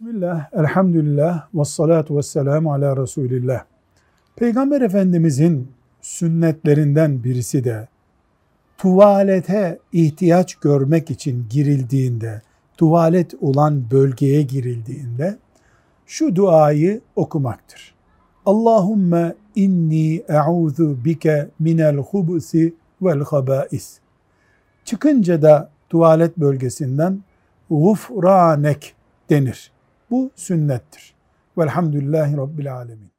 Bismillah, elhamdülillah, ve salatu ve selamu ala Resulillah. Peygamber Efendimizin sünnetlerinden birisi de tuvalete ihtiyaç görmek için girildiğinde, tuvalet olan bölgeye girildiğinde şu duayı okumaktır. Allahümme inni e'udhu bike minel hubusi vel habais. Çıkınca da tuvalet bölgesinden gufranek denir. Bu sünnettir. Velhamdülillahi Rabbil Alemin.